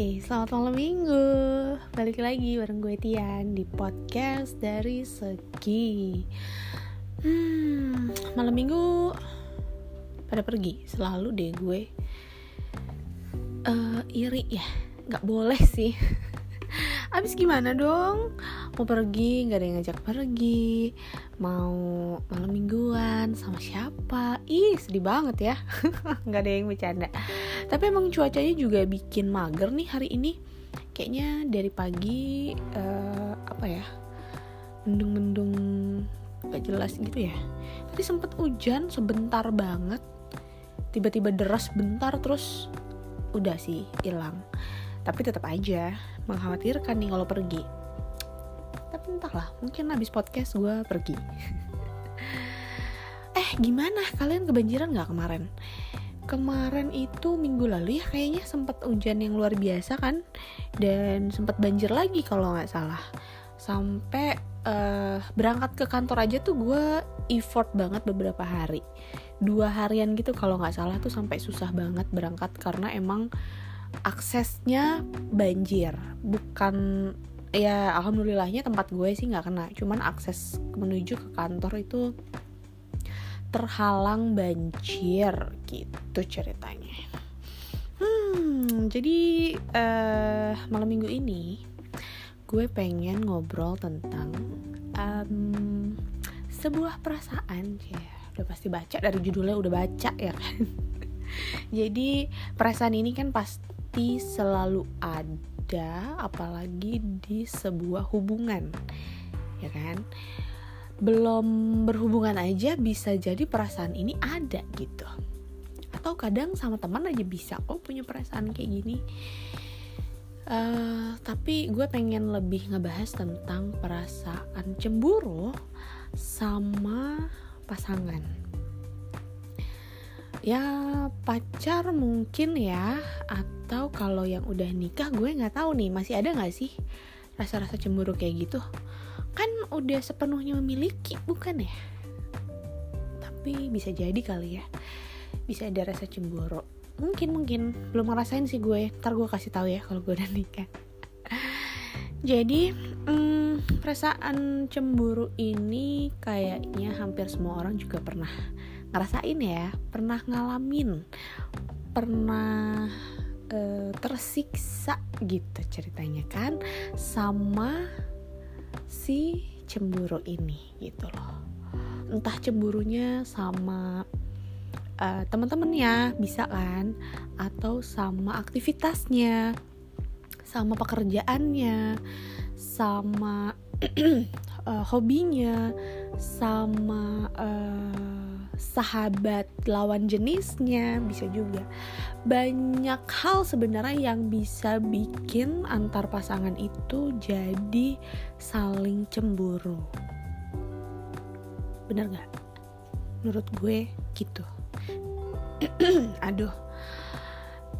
Hai, selamat malam minggu. Balik lagi bareng gue Tian Di podcast dari Segi. Hmm, malam minggu Pada pergi, selalu deh gue uh, Iri ya, gak boleh sih Abis gimana dong? Mau pergi, gak ada yang ngajak pergi. Mau malam mingguan sama siapa? Ih sedih banget ya. Gak ada yang bercanda. Tapi emang cuacanya juga bikin mager nih hari ini. Kayaknya dari pagi uh, Apa ya Mendung-mendung Gak jelas gitu ya. Tadi sempet hujan sebentar banget. Tiba-tiba deras bentar terus Udah sih hilang. Tapi tetap aja mengkhawatirkan nih kalau pergi. Tapi entahlah mungkin habis podcast gue pergi. Eh gimana? Kalian kebanjiran nggak kemarin? Kemarin itu minggu lalu ya kayaknya sempat hujan yang luar biasa kan? Dan sempat banjir lagi kalau nggak salah. Sampai uh, berangkat ke kantor aja tuh gue effort banget beberapa hari. Dua harian gitu kalau nggak salah tuh sampai susah banget berangkat karena emang aksesnya banjir bukan ya alhamdulillahnya tempat gue sih nggak kena. Cuman akses menuju ke kantor itu terhalang banjir gitu ceritanya. Hmm jadi uh, malam minggu ini gue pengen ngobrol tentang um, sebuah perasaan ya udah pasti baca dari judulnya udah baca ya kan? Jadi perasaan ini kan pasti selalu ada apalagi di sebuah hubungan ya kan? Belum berhubungan aja bisa jadi perasaan ini ada gitu. Atau kadang sama teman aja bisa kok punya perasaan kayak gini. Uh, tapi gue pengen lebih ngebahas tentang perasaan cemburu sama pasangan. Ya pacar mungkin ya kalau yang udah nikah gue nggak tahu nih masih ada nggak sih rasa-rasa cemburu kayak gitu? Kan udah sepenuhnya memiliki bukan ya? Tapi bisa jadi kali ya. Bisa ada rasa cemburu. Mungkin mungkin. Belum ngerasain sih gue. Ntar gue kasih tahu ya kalau gue udah nikah. Jadi hmm, perasaan cemburu ini kayaknya hampir semua orang juga pernah ngerasain ya. Pernah ngalamin. Pernah uh, tersiksa gitu ceritanya kan sama si cemburu ini gitu loh. Entah cemburunya sama uh, teman-temannya bisa kan? Atau sama aktivitasnya sama pekerjaannya sama uh, hobinya sama uh, sahabat lawan jenisnya bisa juga. Banyak hal sebenarnya yang bisa bikin antar pasangan itu jadi saling cemburu. Bener nggak? Menurut gue gitu. Aduh.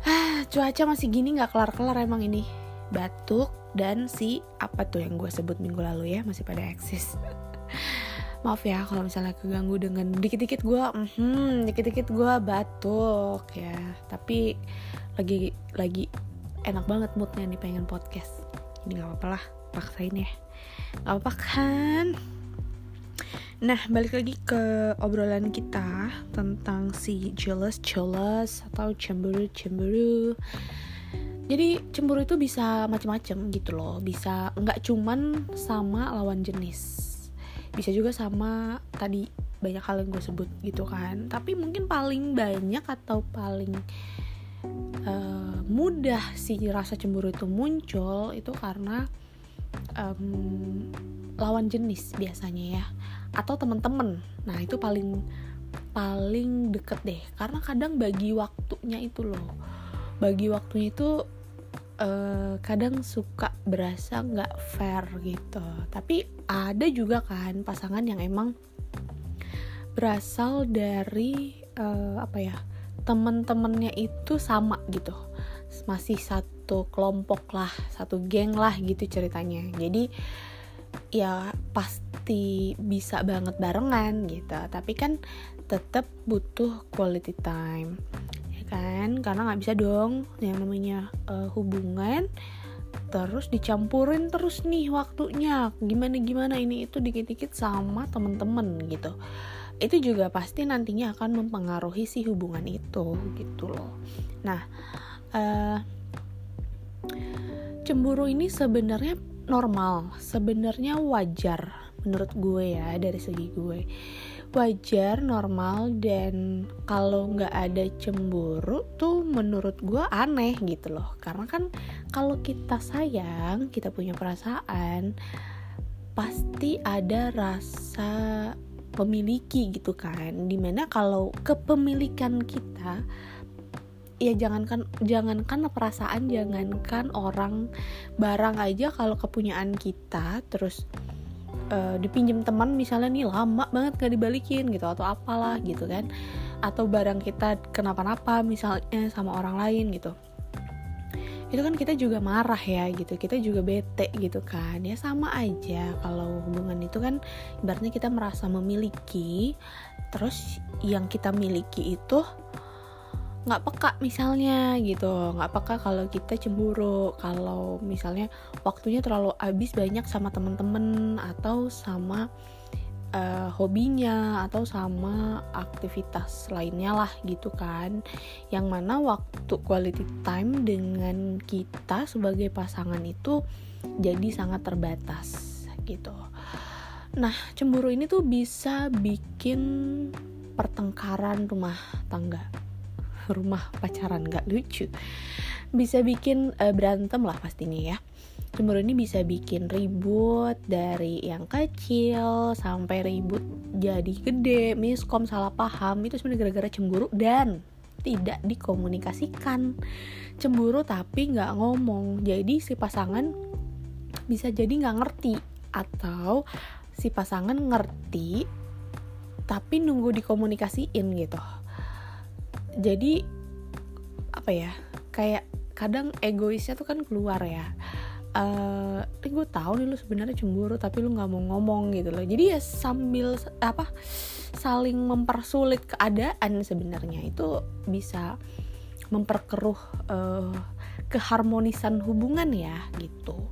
Ah, cuaca masih gini nggak kelar-kelar emang ini. Batuk dan si apa tuh yang gue sebut minggu lalu ya masih pada eksis maaf ya kalau misalnya keganggu dengan dikit-dikit gue hmm, dikit-dikit gue batuk ya. Tapi lagi lagi enak banget moodnya nih pengen podcast. Ini nggak apa-apa lah paksain ya. Nggak apa-apa kan? Nah, balik lagi ke obrolan kita tentang si jealous jealous atau cemburu cemburu. Jadi cemburu itu bisa macam-macam gitu loh, bisa nggak cuman sama lawan jenis bisa juga sama tadi banyak hal yang gue sebut gitu kan. Tapi mungkin paling banyak atau paling uh, mudah sih rasa cemburu itu muncul itu karena um, lawan jenis biasanya ya atau temen-temen. Nah itu paling paling deket deh. Karena kadang bagi waktunya itu loh. Bagi waktunya itu uh, kadang suka berasa nggak fair gitu. Tapi ada juga kan pasangan yang emang berasal dari uh, apa ya temen-temennya itu sama gitu. Masih satu kelompok lah satu geng lah gitu ceritanya. Jadi ya pasti bisa banget barengan gitu. Tapi kan tetap butuh quality time kan? Karena nggak bisa dong yang namanya uh, hubungan terus dicampurin terus nih waktunya. Gimana gimana ini itu dikit-dikit sama temen-temen gitu. Itu juga pasti nantinya akan mempengaruhi si hubungan itu gitu loh. Nah uh, cemburu ini sebenarnya normal sebenarnya wajar menurut gue ya dari segi gue. Wajar normal dan kalau nggak ada cemburu tuh menurut gue aneh gitu loh. Karena kan kalau kita sayang kita punya perasaan pasti ada rasa memiliki gitu kan. Di mana kalau kepemilikan kita ya jangankan jangankan perasaan jangankan orang barang aja kalau kepunyaan kita terus uh, dipinjam teman misalnya nih lama banget gak dibalikin gitu atau apalah gitu kan. Atau barang kita kenapa-napa misalnya sama orang lain gitu. Itu kan kita juga marah ya gitu. Kita juga bete gitu kan. Ya sama aja kalau hubungan itu kan ibaratnya kita merasa memiliki terus yang kita miliki itu nggak peka misalnya gitu. Nggak peka kalau kita cemburu kalau misalnya waktunya terlalu habis banyak sama temen-temen atau sama uh, hobinya atau sama aktivitas lainnya lah gitu kan. Yang mana waktu quality time dengan kita sebagai pasangan itu jadi sangat terbatas gitu. Nah cemburu ini tuh bisa bikin pertengkaran rumah tangga rumah pacaran gak lucu. Bisa bikin uh, berantem lah pastinya ya. Cemburu ini bisa bikin ribut dari yang kecil sampai ribut jadi gede miskom salah paham. Itu sebenarnya gara-gara cemburu dan tidak dikomunikasikan. Cemburu tapi nggak ngomong. Jadi si pasangan bisa jadi nggak ngerti atau si pasangan ngerti tapi nunggu dikomunikasiin gitu jadi apa ya kayak kadang egoisnya tuh kan keluar ya. Uh, gue tahu nih lu sebenarnya cemburu tapi lu nggak mau ngomong gitu loh. Jadi ya sambil apa saling mempersulit keadaan sebenarnya itu bisa memperkeruh uh, keharmonisan hubungan ya gitu.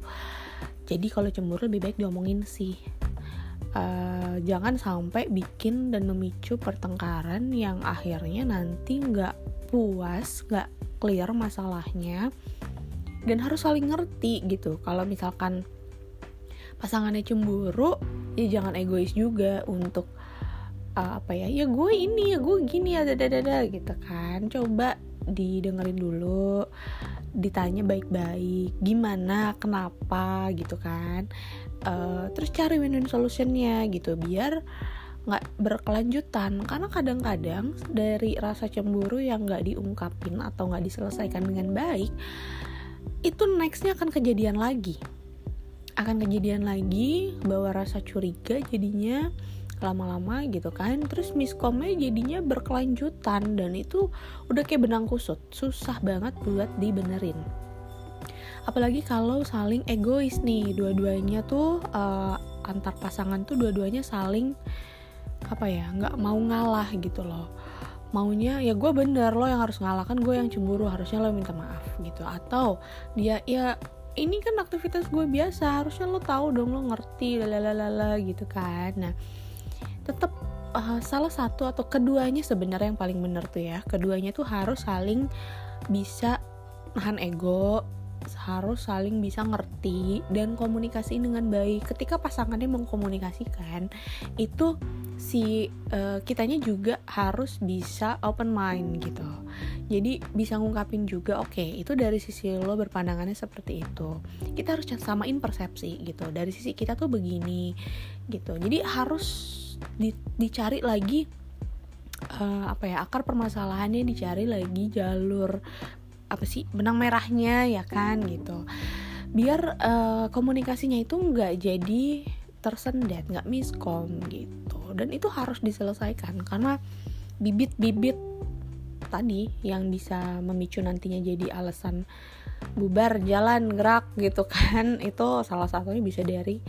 Jadi kalau cemburu lebih baik diomongin sih uh, jangan sampai bikin dan memicu pertengkaran yang akhirnya nanti nggak puas nggak clear masalahnya dan harus saling ngerti gitu. Kalau misalkan pasangannya cemburu ya jangan egois juga untuk uh, apa ya ya gue ini ya gue gini ya dada gitu kan. Coba didengerin dulu ditanya baik-baik gimana kenapa gitu kan. Uh, terus cari win-win solutionnya gitu biar nggak berkelanjutan. Karena kadang-kadang dari rasa cemburu yang nggak diungkapin atau nggak diselesaikan dengan baik itu nextnya akan kejadian lagi. Akan kejadian lagi bahwa rasa curiga jadinya lama-lama gitu kan. Terus miskomnya jadinya berkelanjutan dan itu udah kayak benang kusut. Susah banget buat dibenerin. Apalagi kalau saling egois nih dua-duanya tuh uh, antar pasangan tuh dua-duanya saling apa ya nggak mau ngalah gitu loh. Maunya ya gue bener lo yang harus ngalah kan gue yang cemburu harusnya lo minta maaf gitu. Atau dia ya ini kan aktivitas gue biasa harusnya lo tahu dong lo ngerti lalalala gitu kan. Nah tetap uh, eh, salah satu atau keduanya sebenarnya yang paling benar tuh ya. Keduanya tuh harus saling bisa nahan ego harus saling bisa ngerti dan komunikasi dengan baik. Ketika pasangannya mengkomunikasikan itu si uh, kitanya juga harus bisa open mind gitu. Jadi bisa ngungkapin juga oke okay, itu dari sisi lo berpandangannya seperti itu. Kita harus samain persepsi gitu. Dari sisi kita tuh begini gitu. Jadi harus di, dicari lagi uh, apa ya akar permasalahannya dicari lagi jalur apa sih benang merahnya ya kan gitu. Biar uh, komunikasinya itu nggak jadi tersendat nggak miskom gitu. Dan itu harus diselesaikan karena bibit-bibit tadi yang bisa memicu nantinya jadi alasan bubar jalan gerak gitu kan itu salah satunya bisa dari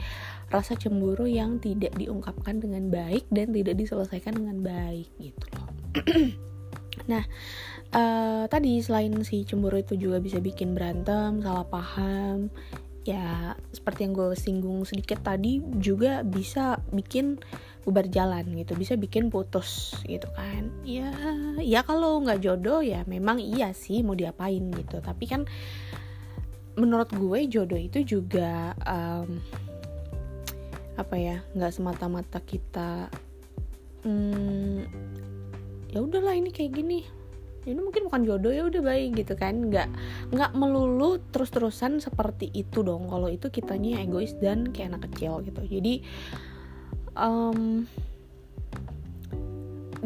rasa cemburu yang tidak diungkapkan dengan baik dan tidak diselesaikan dengan baik gitu loh. Nah uh, tadi selain si cemburu itu juga bisa bikin berantem salah paham ya seperti yang gue singgung sedikit tadi juga bisa bikin bubar jalan gitu. Bisa bikin putus gitu kan. Ya ya kalau nggak jodoh ya memang iya sih mau diapain gitu. Tapi kan menurut gue jodoh itu juga um, apa ya nggak semata-mata kita hmm, ya udahlah ini kayak gini. Ini mungkin bukan jodoh ya udah baik gitu kan. Nggak nggak melulu terus terusan seperti itu dong kalau itu kitanya egois dan kayak anak kecil gitu. Jadi um,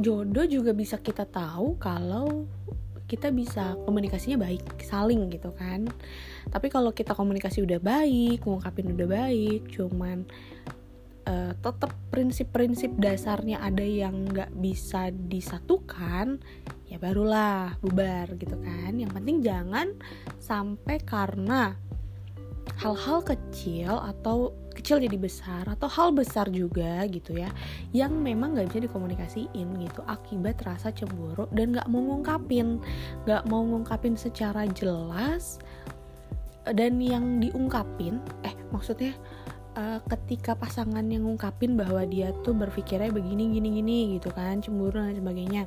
jodoh juga bisa kita tahu kalau kita bisa komunikasinya baik saling gitu kan. Tapi kalau kita komunikasi udah baik ngungkapin udah baik cuman uh, tetap prinsip-prinsip dasarnya ada yang nggak bisa disatukan ya barulah bubar gitu kan. Yang penting jangan sampai karena hal-hal kecil atau kecil jadi besar atau hal besar juga gitu ya yang memang nggak bisa dikomunikasiin gitu akibat rasa cemburu dan nggak mau ngungkapin. Nggak mau ngungkapin secara jelas dan yang diungkapin eh maksudnya uh, ketika pasangan yang ngungkapin bahwa dia tuh berpikirnya begini gini gini gitu kan cemburu dan sebagainya.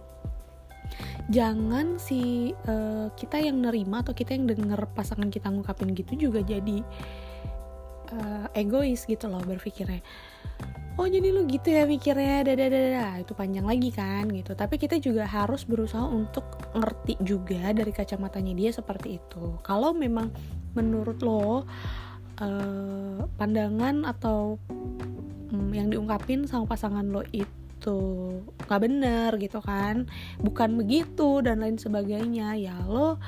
Jangan si uh, kita yang nerima atau kita yang denger pasangan kita ngungkapin gitu juga jadi uh, egois gitu loh berpikirnya. Oh jadi lu gitu ya mikirnya dada dada itu panjang lagi kan gitu. Tapi kita juga harus berusaha untuk ngerti juga dari kacamatanya dia seperti itu. Kalau memang menurut lo uh, pandangan atau um, yang diungkapin sama pasangan lo itu nggak bener gitu kan. Bukan begitu dan lain sebagainya. Ya lo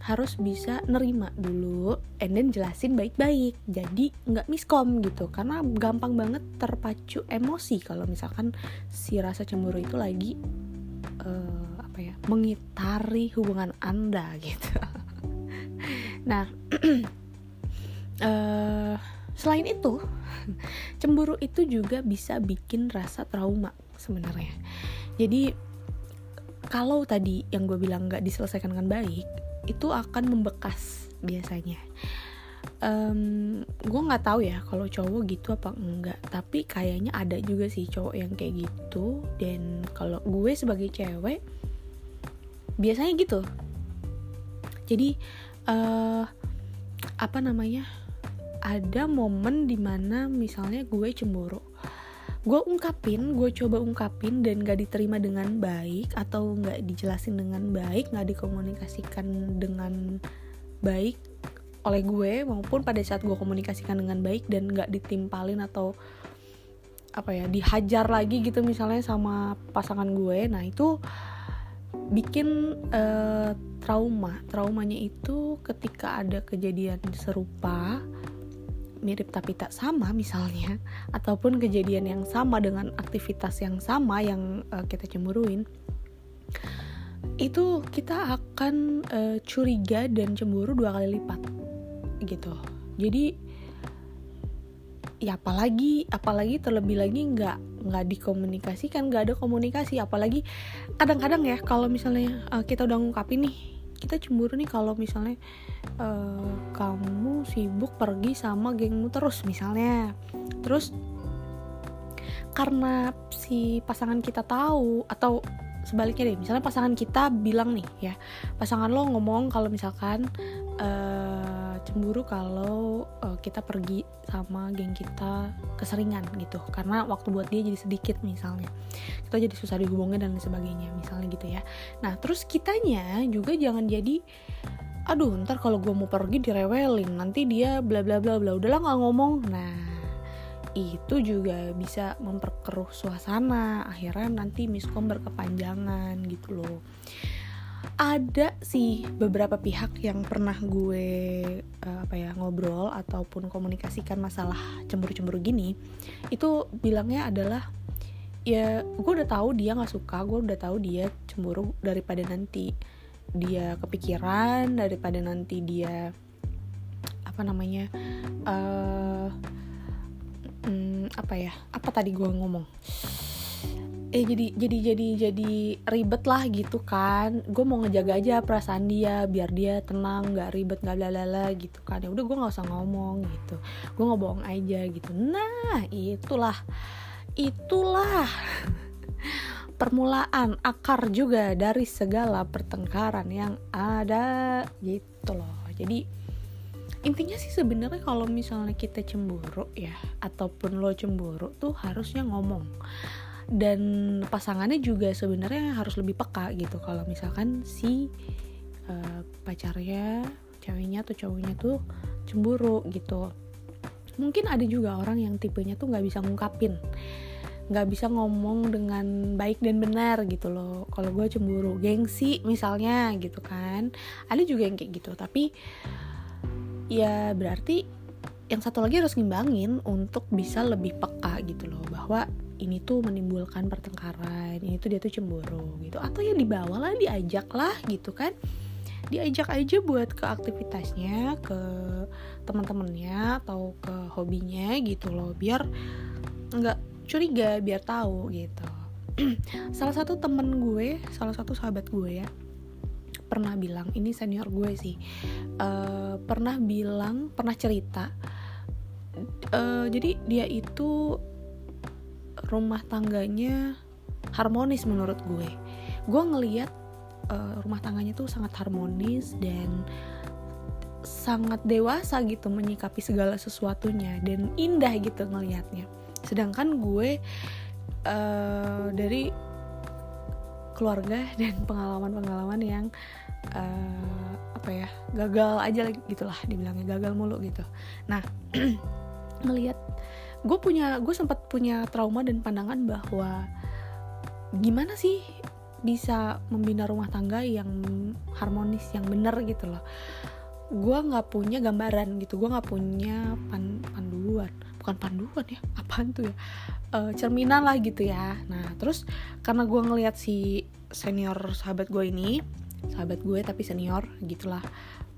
harus bisa nerima dulu and then jelasin baik-baik. Jadi nggak miskom gitu. Karena gampang banget terpacu emosi kalau misalkan si rasa cemburu itu lagi uh, apa ya mengitari hubungan anda gitu. Nah uh, selain itu cemburu itu juga bisa bikin rasa trauma sebenarnya. Jadi kalau tadi yang gue bilang nggak diselesaikan dengan baik itu akan membekas biasanya. Um, gue nggak tahu ya kalau cowok gitu apa enggak tapi kayaknya ada juga sih cowok yang kayak gitu. Dan kalau gue sebagai cewek biasanya gitu. Jadi uh, apa namanya ada momen di mana misalnya gue cemburu gue ungkapin gue coba ungkapin dan gak diterima dengan baik atau gak dijelasin dengan baik gak dikomunikasikan dengan baik oleh gue maupun pada saat gue komunikasikan dengan baik dan gak ditimpalin atau apa ya dihajar lagi gitu misalnya sama pasangan gue nah itu bikin uh, trauma. Traumanya itu ketika ada kejadian serupa mirip tapi tak sama misalnya ataupun kejadian yang sama dengan aktivitas yang sama yang uh, kita cemburuin itu kita akan uh, curiga dan cemburu dua kali lipat gitu. Jadi ya apalagi apalagi terlebih lagi nggak nggak dikomunikasikan nggak ada komunikasi. Apalagi kadang-kadang ya kalau misalnya uh, kita udah ngungkapin nih kita cemburu nih kalau misalnya uh, kamu sibuk pergi sama gengmu terus misalnya. Terus karena si pasangan kita tahu atau sebaliknya deh misalnya pasangan kita bilang nih ya pasangan lo ngomong kalau misalkan uh, cemburu kalau uh, kita pergi sama geng kita keseringan gitu. Karena waktu buat dia jadi sedikit misalnya. Kita jadi susah dihubungin dan sebagainya misalnya gitu ya. Nah terus kitanya juga jangan jadi aduh ntar kalau gue mau pergi direwelin nanti dia bla bla bla bla udahlah nggak ngomong. Nah itu juga bisa memperkeruh suasana. Akhirnya nanti miskom berkepanjangan gitu loh ada sih beberapa pihak yang pernah gue uh, apa ya ngobrol ataupun komunikasikan masalah cemburu-cemburu gini. Itu bilangnya adalah ya gue udah tahu dia nggak suka gue udah tahu dia cemburu daripada nanti dia kepikiran daripada nanti dia apa namanya uh, hmm, apa ya apa tadi gue ngomong eh jadi jadi jadi jadi ribet lah gitu kan. Gue mau ngejaga aja perasaan dia biar dia tenang nggak ribet nggak lalala gitu kan. Ya udah gue nggak usah ngomong gitu. Gue nggak bohong aja gitu. Nah itulah itulah permulaan akar juga dari segala pertengkaran yang ada gitu loh. Jadi intinya sih sebenarnya kalau misalnya kita cemburu ya ataupun lo cemburu tuh harusnya ngomong dan pasangannya juga sebenarnya harus lebih peka gitu. Kalau misalkan si uh, pacarnya ceweknya atau cowoknya tuh cemburu gitu. Mungkin ada juga orang yang tipenya tuh nggak bisa ngungkapin nggak bisa ngomong dengan baik dan benar gitu loh. Kalau gue cemburu gengsi misalnya gitu kan. Ada juga yang kayak gitu tapi ya berarti yang satu lagi harus ngimbangin untuk bisa lebih peka gitu loh bahwa ini tuh menimbulkan pertengkaran ini tuh dia tuh cemburu gitu. Atau ya dibawa lah diajak lah gitu kan. Diajak aja buat ke aktivitasnya ke teman-temannya atau ke hobinya gitu loh biar nggak curiga biar tahu gitu. Salah satu temen gue salah satu sahabat gue ya pernah bilang ini senior gue sih uh, pernah bilang pernah cerita uh, jadi dia itu rumah tangganya harmonis menurut gue. Gue ngeliat uh, rumah tangganya tuh sangat harmonis dan sangat dewasa gitu menyikapi segala sesuatunya dan indah gitu ngelihatnya sedangkan gue uh, dari keluarga dan pengalaman-pengalaman yang uh, apa ya gagal aja gitulah dibilangnya gagal mulu gitu. Nah ngelihat gue punya gue sempat punya trauma dan pandangan bahwa gimana sih bisa membina rumah tangga yang harmonis yang bener gitu loh. Gue nggak punya gambaran gitu gue nggak punya pan panduan. Bukan panduan ya apaan tuh ya? Uh, cerminan lah gitu ya. Nah terus karena gue ngelihat si senior sahabat gue ini sahabat gue tapi senior gitulah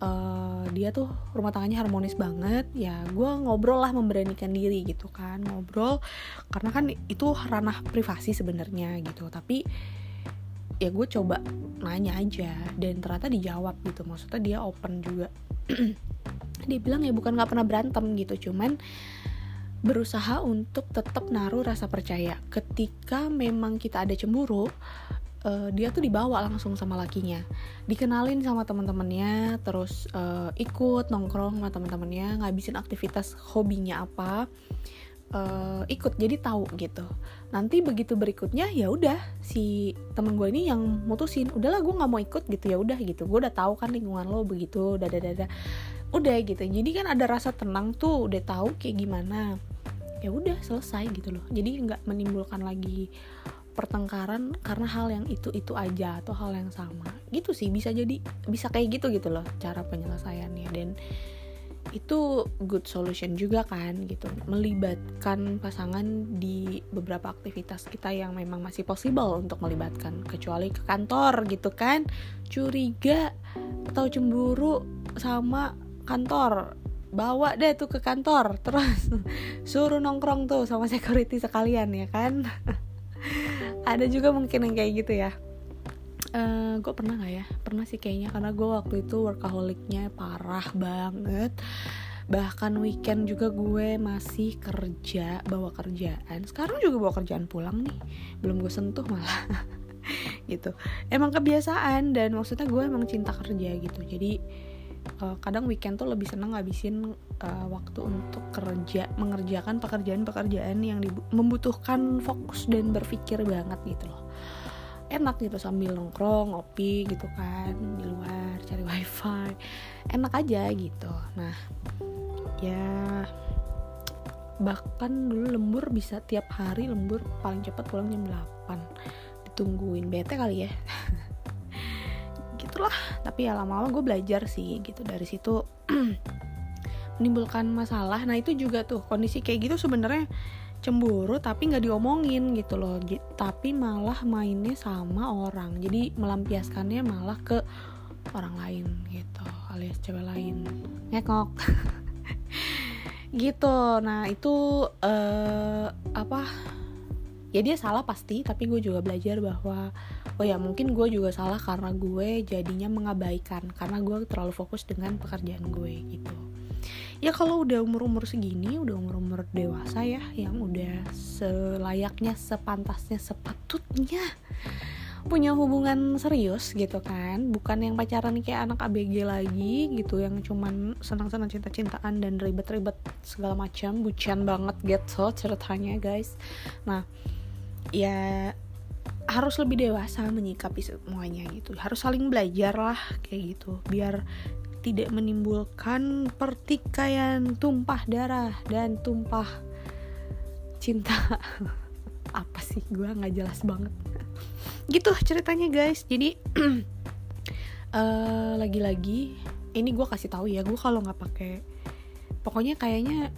uh, dia tuh rumah tangannya harmonis banget. Ya gue ngobrol lah memberanikan diri gitu kan. Ngobrol karena kan itu ranah privasi sebenarnya gitu. Tapi ya gue coba nanya aja dan ternyata dijawab gitu. Maksudnya dia open juga. Dia bilang ya bukan nggak pernah berantem gitu cuman berusaha untuk tetap naruh rasa percaya. Ketika memang kita ada cemburu uh, dia tuh dibawa langsung sama lakinya. Dikenalin sama teman-temannya terus uh, ikut nongkrong sama teman-temannya ngabisin aktivitas hobinya apa uh, ikut jadi tahu gitu. Nanti begitu berikutnya ya udah si temen gue ini yang mutusin udahlah gue nggak mau ikut gitu ya udah gitu. Gue udah tahu kan lingkungan lo begitu dada dada udah gitu. Jadi kan ada rasa tenang tuh udah tahu kayak gimana. Ya udah selesai gitu loh. Jadi nggak menimbulkan lagi pertengkaran karena hal yang itu itu aja atau hal yang sama. Gitu sih bisa jadi bisa kayak gitu gitu loh cara penyelesaiannya. Dan itu good solution juga kan gitu. Melibatkan pasangan di beberapa aktivitas kita yang memang masih possible untuk melibatkan. Kecuali ke kantor gitu kan. Curiga atau cemburu sama kantor. Bawa deh tuh ke kantor terus suruh nongkrong tuh sama security sekalian ya kan ada juga mungkin yang kayak gitu ya. Uh, eh, gue pernah gak ya? Pernah sih kayaknya karena gue waktu itu workaholicnya parah banget. Bahkan weekend juga gue masih kerja bawa kerjaan. Sekarang juga bawa kerjaan pulang nih. Belum gue sentuh malah. Gitu. Emang kebiasaan dan maksudnya gue emang cinta kerja gitu. Jadi uh, kadang weekend tuh lebih seneng ngabisin uh, waktu untuk kerja mengerjakan pekerjaan-pekerjaan yang membutuhkan fokus dan berpikir banget gitu loh. Enak gitu sambil nongkrong ngopi gitu kan di luar cari wifi. Enak aja gitu. Nah ya bahkan dulu lembur bisa tiap hari lembur paling cepat pulang jam 8 ditungguin bete kali ya gitulah. Tapi ya lama-lama gue belajar sih gitu. Dari situ menimbulkan masalah. Nah itu juga tuh kondisi kayak gitu sebenarnya cemburu tapi nggak diomongin gitu loh. Tapi malah mainnya sama orang. Jadi melampiaskannya malah ke orang lain gitu alias cewek lain. Ngekok. Gitu. Nah itu uh, apa? Ya dia salah pasti tapi gue juga belajar bahwa oh ya mungkin gue juga salah karena gue jadinya mengabaikan karena gue terlalu fokus dengan pekerjaan gue gitu. Ya kalau udah umur-umur segini udah umur-umur dewasa ya yang udah selayaknya sepantasnya sepatutnya punya hubungan serius gitu kan. Bukan yang pacaran kayak anak ABG lagi gitu yang cuman senang-senang cinta-cintaan dan ribet-ribet segala macam. Bucian banget gitu ceritanya guys. Nah ya harus lebih dewasa menyikapi semuanya gitu. Harus saling belajar lah kayak gitu. Biar tidak menimbulkan pertikaian tumpah darah dan tumpah cinta. Apa sih? Gue nggak jelas banget. Gitu ceritanya guys. Jadi uh, lagi-lagi ini gue kasih tahu ya gue kalau nggak pakai pokoknya kayaknya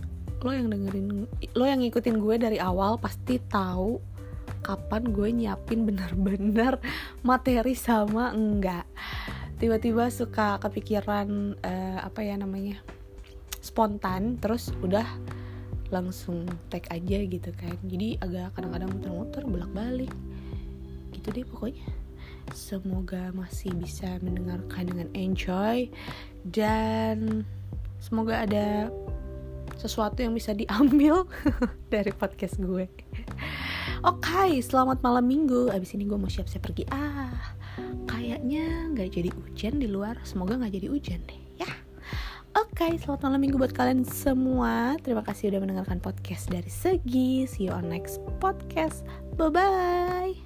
lo yang dengerin lo yang ngikutin gue dari awal pasti tahu kapan gue nyiapin bener-bener materi sama enggak. Tiba-tiba suka kepikiran uh, apa ya namanya spontan terus udah langsung tag aja gitu kan. Jadi agak kadang-kadang muter-muter bolak-balik. Gitu deh pokoknya. Semoga masih bisa mendengarkan dengan enjoy dan semoga ada sesuatu yang bisa diambil dari podcast gue Oke, okay, selamat malam minggu. Abis ini gue mau siap-siap pergi. Ah, kayaknya nggak jadi hujan di luar. Semoga nggak jadi hujan deh. Ya. Oke, okay, selamat malam minggu buat kalian semua. Terima kasih udah mendengarkan podcast dari Segi. See you on next podcast. Bye bye.